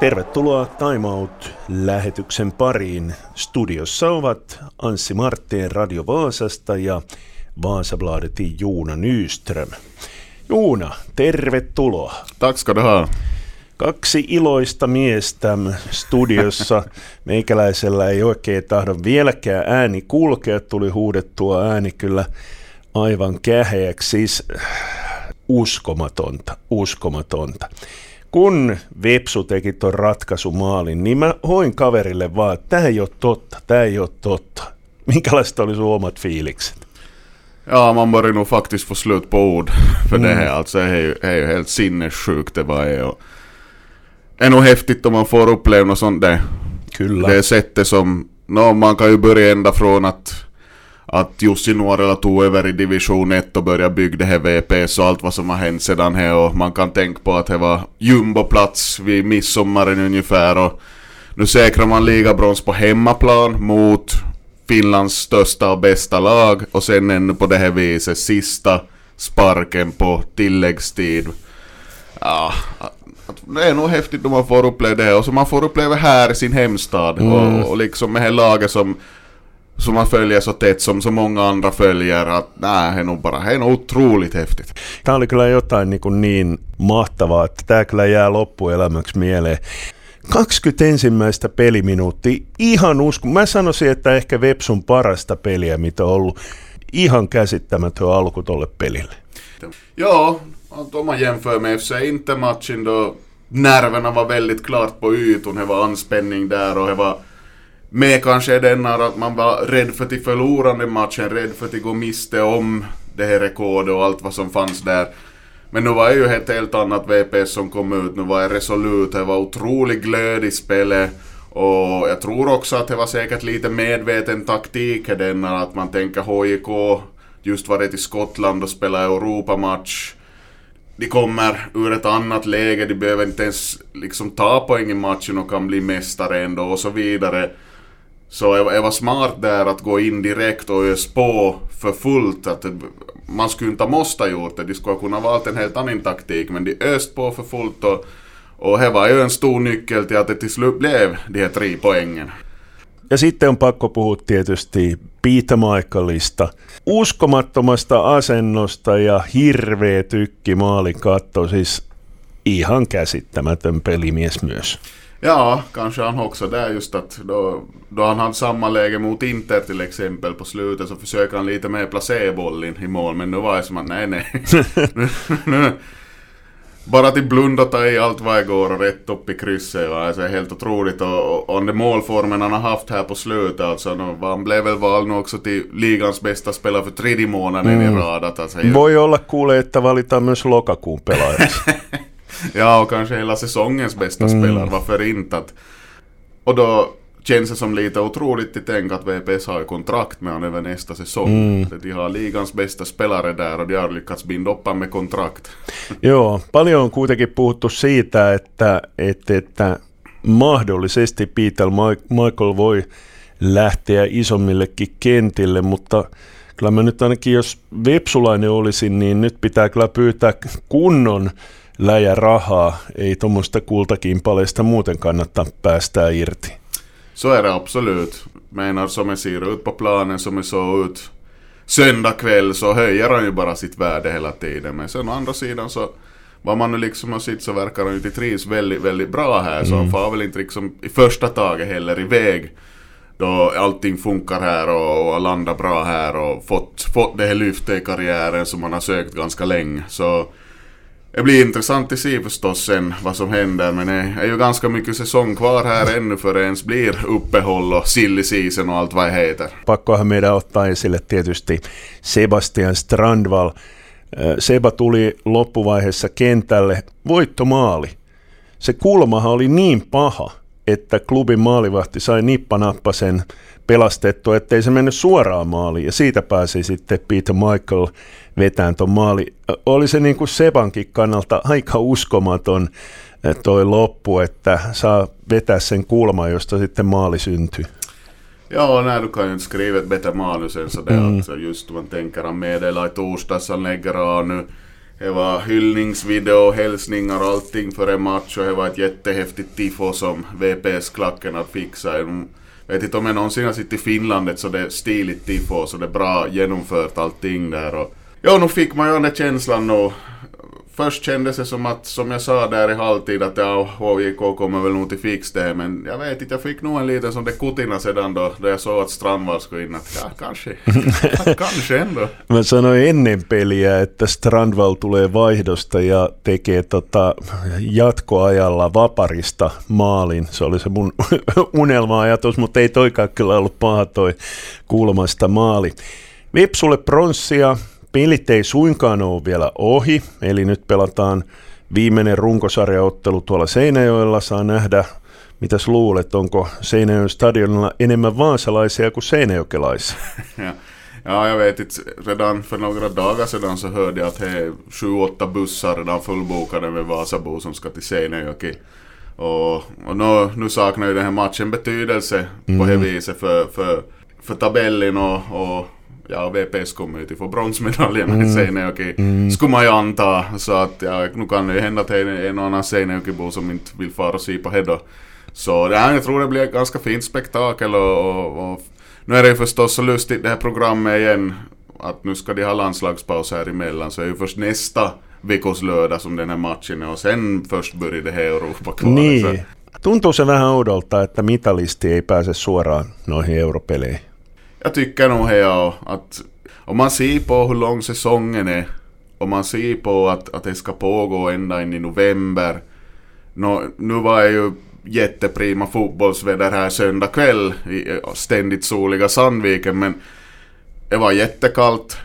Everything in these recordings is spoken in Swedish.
Tervetuloa Time Out-lähetyksen pariin. Studiossa ovat Anssi Marttien Radio Vaasasta ja Vaasabladetin Juuna Nyström. Juuna, tervetuloa. Tack ska du ha. Kaksi iloista miestä studiossa. Meikäläisellä ei oikein tahdo vieläkään ääni kulkea. Tuli huudettua ääni kyllä aivan käheäksi. Siis uskomatonta, uskomatonta. Kun Vepsu teki tuon ratkaisumaalin, niin mä hoin kaverille vaan, että tämä ei ole totta, tämä ei ole totta. Minkälaiset oli sun omat fiilikset? Ja, man börjar nog faktiskt få slut på ord för mm. det här. Alltså det är ju, är ju helt sinnessjukt det var är. Och det är nog häftigt om man får uppleva något sånt där. Kyllä. Det sättet som, no, man kan ju börja ända från att att Jussi Nuorela tog över i division 1 och började bygga det här VPS och allt vad som har hänt sedan här och man kan tänka på att det var jumboplats vid midsommaren ungefär och nu säkrar man ligabrons på hemmaplan mot Finlands största och bästa lag och sen ännu på det här viset sista sparken på tilläggstid. Ja, det är nog häftigt när man får uppleva det och så man får uppleva här i sin hemstad mm. och, och liksom med det här laget som som man följer så tätt som så många andra följer. Att det är nog bara, är nog otroligt häftigt. Tämä oli kyllä jotain niin, kuin niin mahtavaa, että tämä kyllä jää loppuelämäksi mieleen. 21. peliminuuttia, ihan usko. Mä sanoisin, että ehkä Vepsun parasta peliä, mitä on ollut. Ihan käsittämätön alku tolle pelille. Joo, om man jämför med FC Inter-matchen då nerverna var väldigt klart på yton. Det var anspänning där och det var med kanske den att man var rädd för att förlora den matchen, rädd för att gå miste om det här rekordet och allt vad som fanns där. Men nu var det ju ett helt annat VPS som kom ut, nu var det resolut, det var otrolig glöd i spelet. Och jag tror också att det var säkert lite medveten taktik den att man tänker HJK just varit i Skottland och spelat Europamatch. De kommer ur ett annat läge, de behöver inte ens liksom ta poäng i matchen och kan bli mästare ändå och så vidare. Så jag, var smart där att gå in direkt och ös på för fullt. Att man skulle inte ha måste gjort det. De skulle ha kunnat valt en helt annan taktik. Men de öst på för fullt och, och det var ju en stor nyckel till att det till slut blev de här tre poängen. Ja sitten on pakko puhua tietysti Peter Michaelista. Uskomattomasta asennosta ja hirveä tykki maalikatto, siis ihan käsittämätön pelimies myös. Ja, kanske han också där just att då, då han hade samma läge mot Inter till exempel på slutet så försöker han lite mer placera bollen i mål men nu var det som att nej nej. nu, nu, bara till blunda ta i allt vad det går och rätt upp i krysset. Va? Alltså, helt otroligt och, och den målformen han har haft här på slutet alltså. Nu, han blev väl vald nu också till ligans bästa spelare för tredje månaden mm. i rad. Alltså, Voi olla kuule, että valitaan myös lokakuun pelaajaksi. ja, och kanske hela säsongens bästa mm. spelare, varför inte? Att, och då känns det som lite otroligt att tänka att VPS har kontrakt med honom över nästa säsong. Mm. De har ligans bästa spelare där och de har lyckats binda upp med kontrakt. Joo, paljon on kuitenkin puhuttu siitä, että, että, että mahdollisesti Peter Michael voi lähteä isommillekin kentille, mutta kyllä mä nyt ainakin, jos Vepsulainen olisin, niin nyt pitää kyllä pyytää kunnon läjä rahaa. Ei tuommoista kultakimpaleista muuten kannattaa päästää irti. Så är det absolut. Menar som det ser ut på planen, som det såg ut söndag kväll så höjer han ju bara sitt värde hela tiden. Men sen å andra sidan så vad man nu liksom har sett så verkar han ju trivs väldigt, väldigt bra här. Så mm. han får väl inte liksom i första taget heller iväg då allting funkar här och, och landar bra här och fått, fått det här lyftet i karriären som han har sökt ganska länge. Så det blir intressant att se förstås sen vad som händer men det är ju ganska mycket säsong kvar här ännu för det ens blir uppehåll och silly season och allt vad det heter. Pakkohan meidän ottaa esille tietysti Sebastian Strandval. Seba tuli loppuvaiheessa kentälle voittomaali. Se kulmahan oli niin paha, että klubin maalivahti sai nippanappasen pelastettua, ettei se mennyt suoraan maaliin. Ja siitä pääsi sitten Peter Michael vetään tuon maali. Oli se niin kuin Sebankin kannalta aika uskomaton toi loppu, että saa vetää sen kulman, josta sitten maali syntyy. Ja, nej, du kan ju inte skriva ett bättre manus än sådär. Mm. Alltså, just man tänker han meddelar i torsdags, han lägger av nu Det var hyllningsvideo, hälsningar och allting före match och det var ett jättehäftigt tifo som VPS-klacken hade fixat. Jag vet inte om jag någonsin har sett i Finland så det är stiligt tifo så det är bra genomfört allting där. Och, ja, nu fick man ju den där känslan och Först kändes det som att, som jag sa där i halvtid, att ja, HJK kommer väl nog till fix det, men jag vet inte, jag fick nog en liten sån där kutina sedan då, då jag såg att Strandvall skulle in, att ja, kanske, kanske ändå. Mä sanoin ennen peliä, että Strandvall tulee vaihdosta ja tekee tota jatkoajalla vaparista maalin. Se oli se mun unelma-ajatus, mutta ei toikaan kyllä ollut paha toi kulmasta maali. Vipsulle pronssia, pelit ei suinkaan ole vielä ohi, eli nyt pelataan viimeinen runkosarjaottelu tuolla Seinäjoella. Saa nähdä, mitäs luulet, onko Seinäjoen stadionilla enemmän vaasalaisia kuin seinäjokelaisia? ja. Ja, jag vet inte. Redan för några dagar sedan så hörde jag att det är sju, åtta bussar redan fullbokade med Vasabo som ska till Seinäjoki. Och, och nu, nu saknar ju den här matchen betydelse mm. på det viset för, för, för tabellen och, och ja, VPS kommer ju till få bronsmedaljerna mm. i Seinäjoki, mm. skulle man ju anta. Så att ja, nu kan det ju hända att en och annan Seinäjokibo som inte vill fara och det då. Så ja, jag tror det blir ett ganska fint spektakel och, och, och nu är det ju förstås så lustigt det här programmet igen att nu ska de ha landslagspaus här emellan så är ju först nästa veckos lördag som den här matchen är och sen först börjar det här Europa-kvalet. Niin. Tuntuu se vähän oudolta, että mitalisti ei pääse suoraan noihin europeleihin. Jag tycker nog här att om man ser på hur lång säsongen är, om man ser på att, att det ska pågå ända in i november. Nå, nu var jag ju jätteprima fotbollsväder här söndag kväll i ständigt soliga Sandviken men det var jättekallt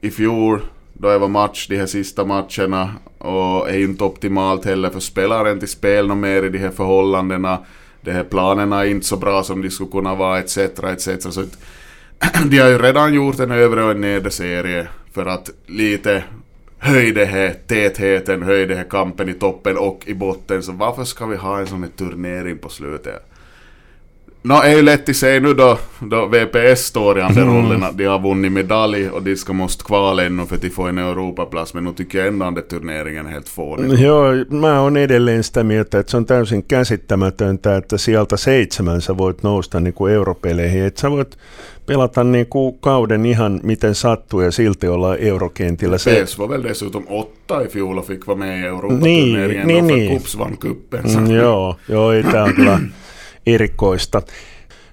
i fjol då det var match de här sista matcherna och är ju inte optimalt heller för spelaren till spel något mer i de här förhållandena de här planerna är inte så bra som de skulle kunna vara etc. etc. Så de har ju redan gjort en övre och en nedre serie för att lite höjde här tätheten, höjde här kampen i toppen och i botten. Så varför ska vi ha en sån här turnering på slutet? Nå, är ju lätt att säga nu då, då VPS står i andra mm. rollen att de har vunnit medalj och de ska måste kvala ännu för att få en Europaplats, men nu tycker jag ändå att turneringen är helt fånig. Joo, mä oon edelleen sitä mieltä, että se on täysin käsittämätöntä, että sieltä seitsemän sä voit nousta niin kuin europeleihin, että sä voit pelata niin kuin kauden ihan miten sattuu ja silti olla eurokentillä. Se... PS var väl dessutom åtta i fjol och fick vara med i Europaturneringen niin, niin, niin. Kups vann kuppen. Mm, joo, joo, ei tää on kyllä erikoista.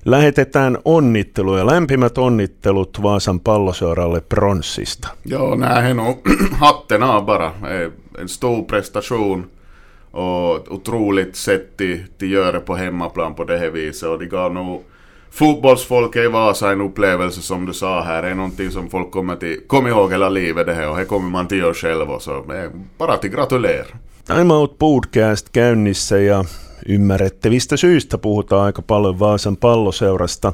Lähetetään onnitteluja, lämpimät onnittelut Vaasan palloseuralle pronssista. Joo, nämähän on hatten av bara. En stor prestation och otroligt sätt till, till göra på hemmaplan på det här viset. Och det gav nog fotbollsfolket i Vasa en upplevelse som du sa här. Det är någonting som folk kommer till, kom ihåg hela livet det här och det kommer man till göra själv. Och så bara till gratulera. Time Out Podcast käynnissä ja Ymmärrettävistä syistä puhutaan aika paljon Vaasan palloseurasta.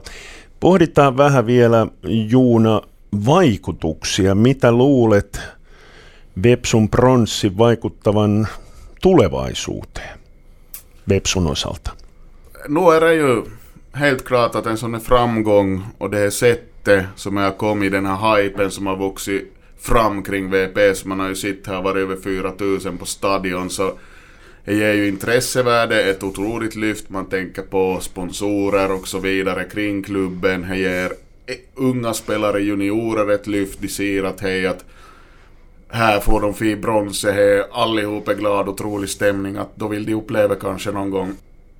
Pohditaan vähän vielä, Juuna, vaikutuksia. Mitä luulet Vepsun pronssi vaikuttavan tulevaisuuteen Vepsun osalta? Nu är det ju helt klart att en sån framgång och det här sättet som har kommit, den här hypen som har vuxit fram kring VPS, man har ju sett här varit över 4000 på stadion, så det ger ju intressevärde, ett otroligt lyft, man tänker på sponsorer och så vidare kring klubben. Det ger unga spelare, juniorer ett lyft, de ser att hej att här får de fin brons, allihop är glada, otrolig stämning, att då vill de uppleva kanske någon gång.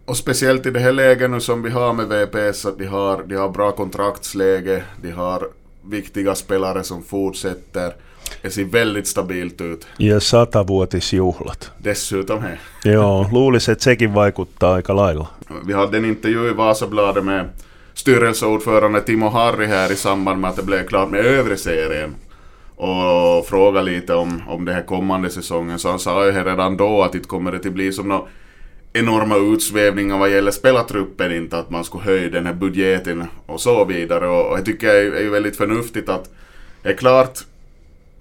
Och speciellt i det här läget nu som vi har med VPS, att de har, de har bra kontraktsläge, de har viktiga spelare som fortsätter. Det ser väldigt stabilt ut. Ja satavuotisjuhlat. Dessutom he. Joo, luulisi, että sekin vaikuttaa aika lailla. Vi hade en intervju i Vasabladet med styrelseordförande Timo Harri här i samband med att det blev klart med övre serien. Och fråga lite om, om det här kommande säsongen. Så han sa ju redan då att det kommer det att bli som några enorma utsvävningar vad gäller spelartruppen. Inte att man skulle höja den här budgeten och så vidare. Och, och jag tycker det är, är väldigt förnuftigt att det är klart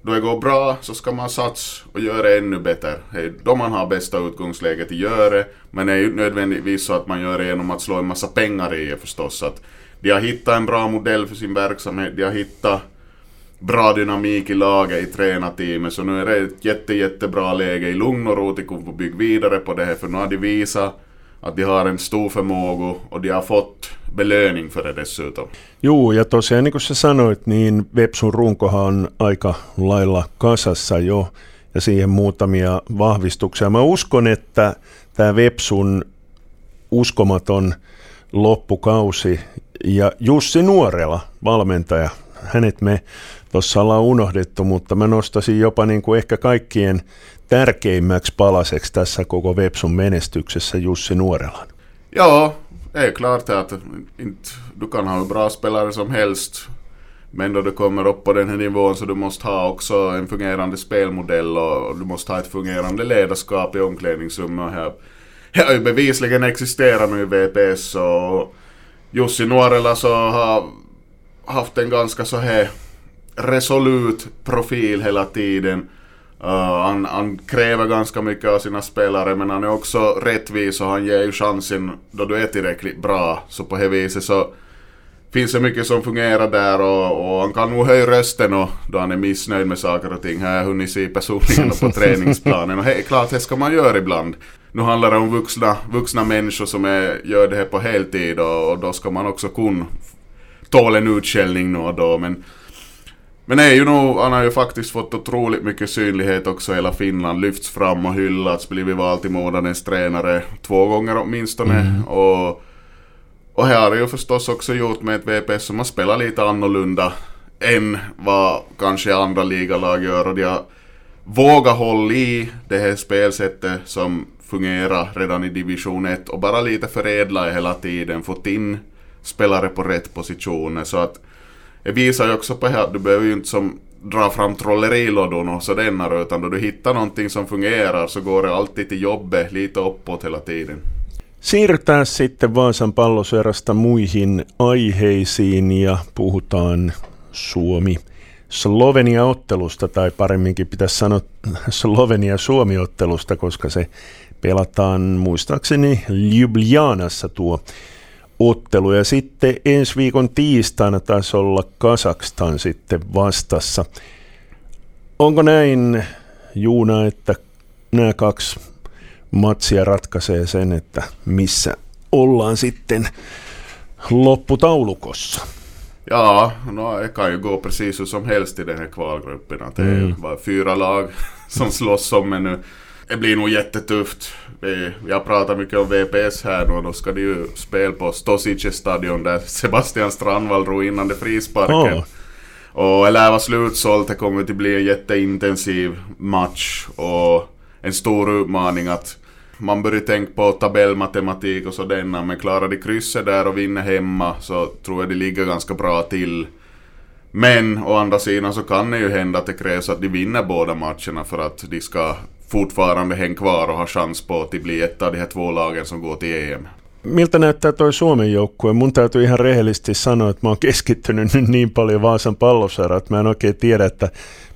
då det går bra så ska man satsa och göra det ännu bättre. Det är Då man har bästa utgångsläget i göra men det är ju nödvändigtvis så att man gör det genom att slå en massa pengar i det förstås. Att de har hittat en bra modell för sin verksamhet, de har hittat bra dynamik i laget, i tränarteamet. Så nu är det ett jätte, jättebra läge i lugn och ro till att bygga vidare på det här. För nu har de visat att de har en stor förmåga och de har fått belöning för det dessutom. Joo, ja tosiaan niin kuin sä sanoit, niin Vepsun runkohan on aika lailla kasassa jo ja siihen muutamia vahvistuksia. Mä uskon, että tämä Vepsun uskomaton loppukausi ja Jussi Nuorela, valmentaja, hänet me tuossa ollaan unohdettu, mutta mä nostasin jopa niin kuin ehkä kaikkien tärkeimmäksi palaseksi tässä koko Vepsun menestyksessä Jussi Nuorelan. Ja, det är klart att du kan ha bra spelare som helst. Men då du kommer upp på den här nivån så du måste ha också en fungerande spelmodell och du måste ha ett fungerande ledarskap i omklädningsrummet. Här, här har ju bevisligen existerat nu i VPS och Jussi Nuorela så har haft en ganska så här resolut profil hela tiden. Uh, han, han, kräver ganska mycket av sina spelare men han är också rättvis och han ger ju chansen då du är tillräckligt bra. Så på det viset så finns det mycket som fungerar där och, och han kan nog höja rösten och då han är missnöjd med saker och ting. Här har jag hunnit se personligen på träningsplanen och he, klart det ska man göra ibland. Nu handlar det om vuxna, vuxna människor som är, gör det här på heltid och, och då ska man också kunna tåla en utskällning nu och då men men är ju nog, han har ju faktiskt fått otroligt mycket synlighet också hela Finland. Lyfts fram och hyllats, blivit vald till månadens tränare två gånger åtminstone. Mm. Och, och här har det ju förstås också gjort med ett VPS som har spelat lite annorlunda än vad kanske andra ligalag gör. Och de har vågat hålla i det här spelsättet som fungerar redan i division 1 och bara lite förädla hela tiden, fått in spelare på rätt positioner. Så att det visar ju också på att du behöver ju inte som dra fram trollerilådon och sådana utan då du hittar någonting som fungerar så går det alltid till jobbet lite uppåt hela tiden. Siirrytään sitten Vaasan palloseurasta muihin aiheisiin ja puhutaan Suomi Slovenia-ottelusta, tai paremminkin pitäisi sanoa Slovenia-Suomi-ottelusta, koska se pelataan muistaakseni Ljubljanassa tuo ottelu. Ja sitten ensi viikon tiistaina taisi olla Kasakstan sitten vastassa. Onko näin, Juuna, että nämä kaksi matsia ratkaisee sen, että missä ollaan sitten lopputaulukossa? Ja, no, det kan ju gå precis hur som helst i den här kvalgruppen. Att det är mm. bara fyra lag som slåss om en nu. Det blir nog jättetufft. Jag pratar mycket om VPS här nu och då ska de ju spela på Stosice stadion där Sebastian Strandvall drog innan det frisparken. Oh. Och det lär vara slutsålt, det kommer att bli en jätteintensiv match och en stor utmaning att man börjar tänka på tabellmatematik och sådana, men klarar de krysset där och vinner hemma så tror jag de ligger ganska bra till. Men å andra sidan så kan det ju hända att det krävs att de vinner båda matcherna för att de ska fortfarande hänga kvar och ha chans på att bli ett av de här två lagen som går till EM. Miltä näyttää toi Suomen joukkue? Mun täytyy ihan rehellisesti sanoa, että mä oon keskittynyt nyt niin paljon Vaasan palloseuraan, että mä en oikein tiedä, että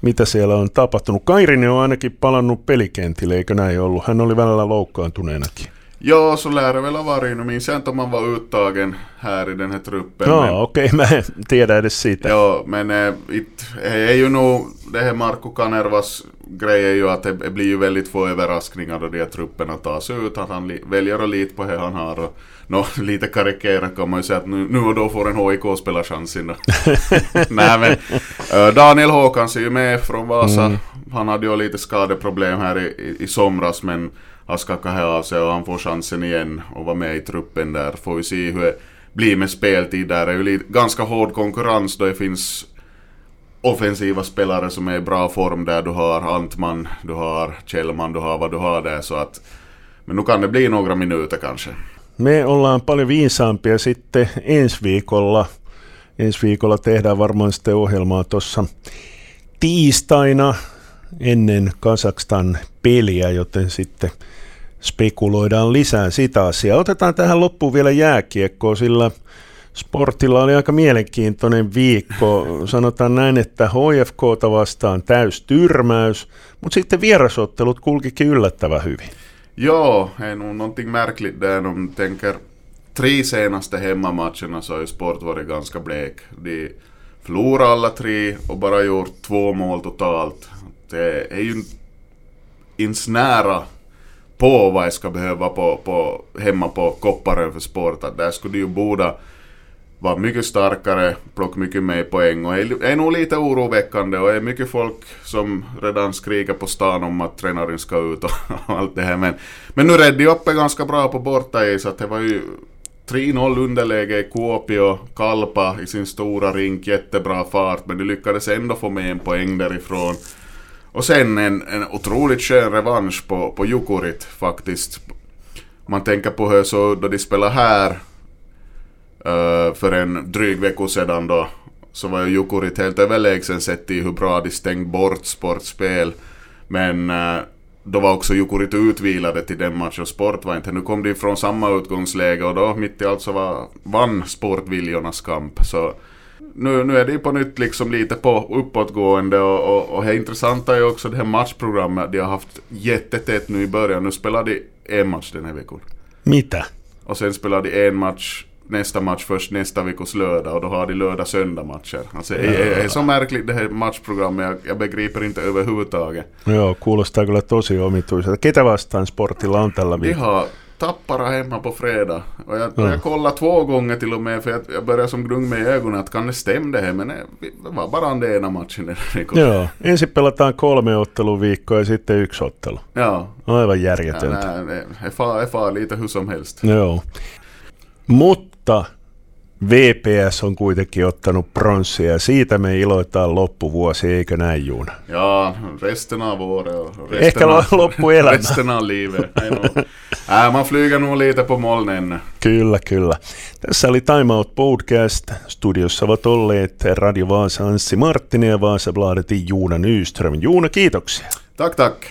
mitä siellä on tapahtunut. Kairinen on ainakin palannut pelikentille, eikö näin ollut? Hän oli välillä loukkaantuneenakin. Ja, så lär det väl ha varit. Nu minns jag inte om han var uttagen här i den här truppen. Ja, men... okej, okay, men siitä. Ja, men äh, it, är ju nog det här Marco Kanervas grej är ju att det blir ju väldigt få överraskningar då de här trupperna tas ut. Att han väljer att lita på det han har. Och, no, lite karikerat kan man ju säga att nu, nu och då får en HIK spela chansen. Nej men Daniel Håkans är ju med från Vasa. Mm. Han hade ju lite skadeproblem här i, i, i somras men har skakat här av sig och han får chansen igen och vara med i truppen där. Får vi se hur det blir med speltid där. Det är ju ganska hård konkurrens då det finns offensiva spelare som är i bra form där. Du har Antman, du har Kjellman, du har vad du har där. Så att, men nu kan det bli några minuter kanske. Me ollaan paljon viisaampia sitten ensi viikolla. Ensi viikolla tehdään varmaan sitten ohjelmaa tuossa tiistaina ennen Kazakstan peliä, joten sitten spekuloidaan lisää sitä asiaa. Otetaan tähän loppuun vielä jääkiekkoa, sillä Sportilla oli aika mielenkiintoinen viikko. Sanotaan näin, että HFKta vastaan täys tyrmäys, mutta sitten vierasottelut kulkikin yllättävän hyvin. Ja, det är nog någonting märkligt där om tänker tre senaste hemmamatcherna så har ju Sport varit ganska blek. De förlorade alla tre och bara gjort två mål totalt. Det är ju inte nära på vad jag ska behöva på, på, hemma på Kopparen för sport. Där skulle ju borde var mycket starkare, plockade mycket mer poäng och är, är nog lite oroväckande och är mycket folk som redan skriker på stan om att tränaren ska ut och, och allt det här. Men, men nu redde ju uppe ganska bra på borta-E så att det var ju 3-0 underläge i Kuopio, Kalpa i sin stora rink, jättebra fart men de lyckades ändå få med en poäng därifrån. Och sen en, en otroligt skön revansch på, på Jukurit faktiskt. Man tänker på hur så då de spelade här uh, för en dryg vecka sedan då så var ju Jukurit helt överlägsen sett i hur bra de stängt bort sportspel. Men uh, då var också Jukurit utvilade till den matchen. Sport var inte. Nu kom de från samma utgångsläge och då mitt i allt så var, vann sportviljornas kamp. Så nu, nu är det på nytt liksom lite på uppåtgående och, och, och det intressanta är också det här matchprogrammet de har haft jättetätt nu i början. Nu spelar de en match den här veckan. Mitä? Och sen spelar de en match nästa match först nästa veckos lördag och då har de lördag söndag matcher. Alltså det är, är så märkligt det här matchprogrammet, jag, jag begriper inte överhuvudtaget. Joo, kuulostaa kyllä tosi omituiselta. Ketä vastaan sportilla on tällä Vi viikolla? har Tappara hemma på fredag. Och jag, jag kollade två gånger till och med för jag, jag började som gnung med i ögonen att kan det stämma det här? Men det, det var bara den ena matchen. Joo, ensin pelataan kolme otteluviikkoa ja sitten yksi ottelu. Ja. Aivan ja järjetöntä. nej, det, det, far, det far lite hur som helst. Joo. Mutta VPS on kuitenkin ottanut pronssia ja siitä me iloitaan loppuvuosi, eikö näin Juuna? Året och resten Ehkä loppuelämä. livet. Nej, no. äh, man flyger nog lite på molnen. Kyllä, kyllä. Tässä oli Time Out Podcast. Studiossa ovat olleet Radio Vaasa Anssi Marttinen ja Vaasabladetin Juuna Nyström. Juuna, kiitoksia. Tack, tack.